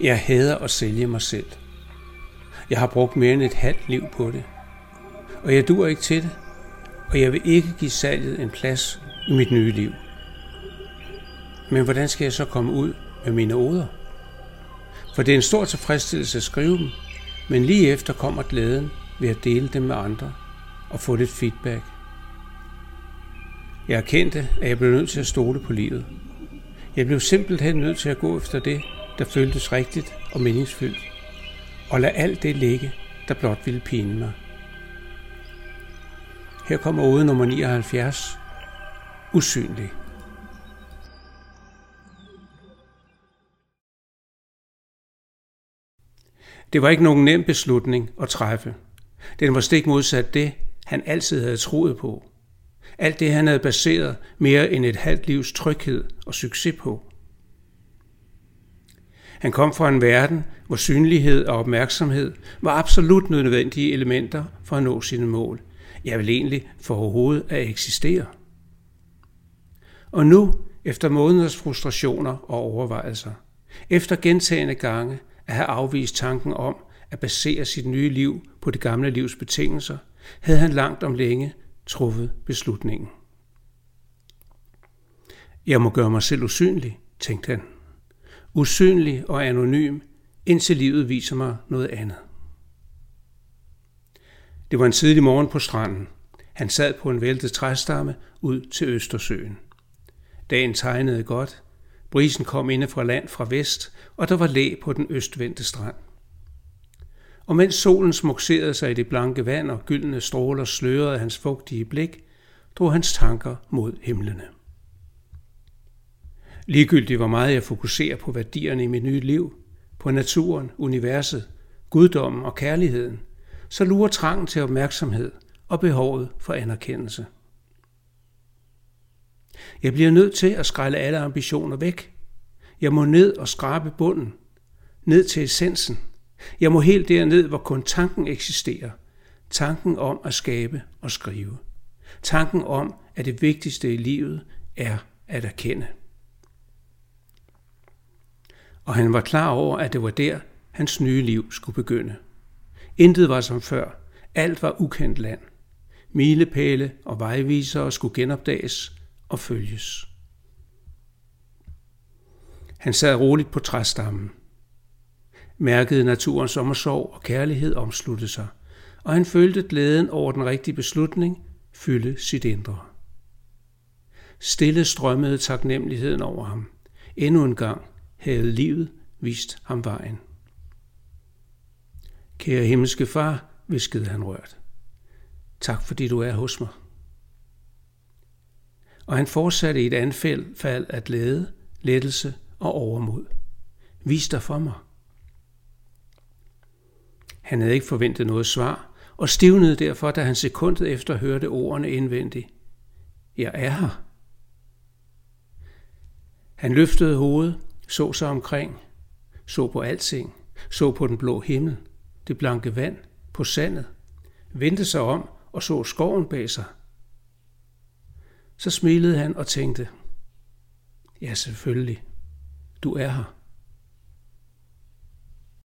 Jeg hader at sælge mig selv. Jeg har brugt mere end et halvt liv på det. Og jeg dur ikke til det, og jeg vil ikke give salget en plads i mit nye liv. Men hvordan skal jeg så komme ud med mine oder? For det er en stor tilfredsstillelse at skrive dem, men lige efter kommer glæden ved at dele dem med andre og få lidt feedback. Jeg erkendte, at jeg blev nødt til at stole på livet. Jeg blev simpelthen nødt til at gå efter det, der føltes rigtigt og meningsfyldt, og lad alt det ligge, der blot ville pine mig. Her kommer ode nummer 79. Usynlig. Det var ikke nogen nem beslutning at træffe. Den var stik modsat det, han altid havde troet på. Alt det, han havde baseret mere end et halvt livs tryghed og succes på. Han kom fra en verden, hvor synlighed og opmærksomhed var absolut nødvendige elementer for at nå sine mål. Jeg vil egentlig for overhovedet at eksistere. Og nu, efter måneders frustrationer og overvejelser, efter gentagende gange at have afvist tanken om at basere sit nye liv på det gamle livs betingelser, havde han langt om længe truffet beslutningen. Jeg må gøre mig selv usynlig, tænkte han. Usynlig og anonym, indtil livet viser mig noget andet. Det var en tidlig morgen på stranden. Han sad på en væltet træstamme ud til Østersøen. Dagen tegnede godt. Brisen kom inde fra land fra vest, og der var læ på den østvendte strand. Og mens solen smukserede sig i det blanke vand og gyldne stråler slørede hans fugtige blik, drog hans tanker mod himlene. Ligegyldigt hvor meget jeg fokuserer på værdierne i mit nye liv, på naturen, universet, guddommen og kærligheden, så lurer trangen til opmærksomhed og behovet for anerkendelse. Jeg bliver nødt til at skrælle alle ambitioner væk. Jeg må ned og skrabe bunden, ned til essensen. Jeg må helt derned, hvor kun tanken eksisterer. Tanken om at skabe og skrive. Tanken om, at det vigtigste i livet er at erkende. Og han var klar over, at det var der, hans nye liv skulle begynde. Intet var som før. Alt var ukendt land. Milepæle og vejvisere skulle genopdages og følges. Han sad roligt på træstammen. Mærkede naturens sommersorg og kærlighed omslutte sig, og han følte glæden over den rigtige beslutning fylde sit indre. Stille strømmede taknemmeligheden over ham. Endnu en gang havde livet vist ham vejen. Kære himmelske far, viskede han rørt. Tak fordi du er hos mig. Og han fortsatte i et anfald af glæde, lettelse og overmod. Vis dig for mig. Han havde ikke forventet noget svar, og stivnede derfor, da han sekundet efter hørte ordene indvendigt. Jeg er her. Han løftede hovedet, så sig omkring, så på alting, så på den blå himmel, det blanke vand, på sandet, vendte sig om og så skoven bag sig. Så smilede han og tænkte, ja selvfølgelig, du er her.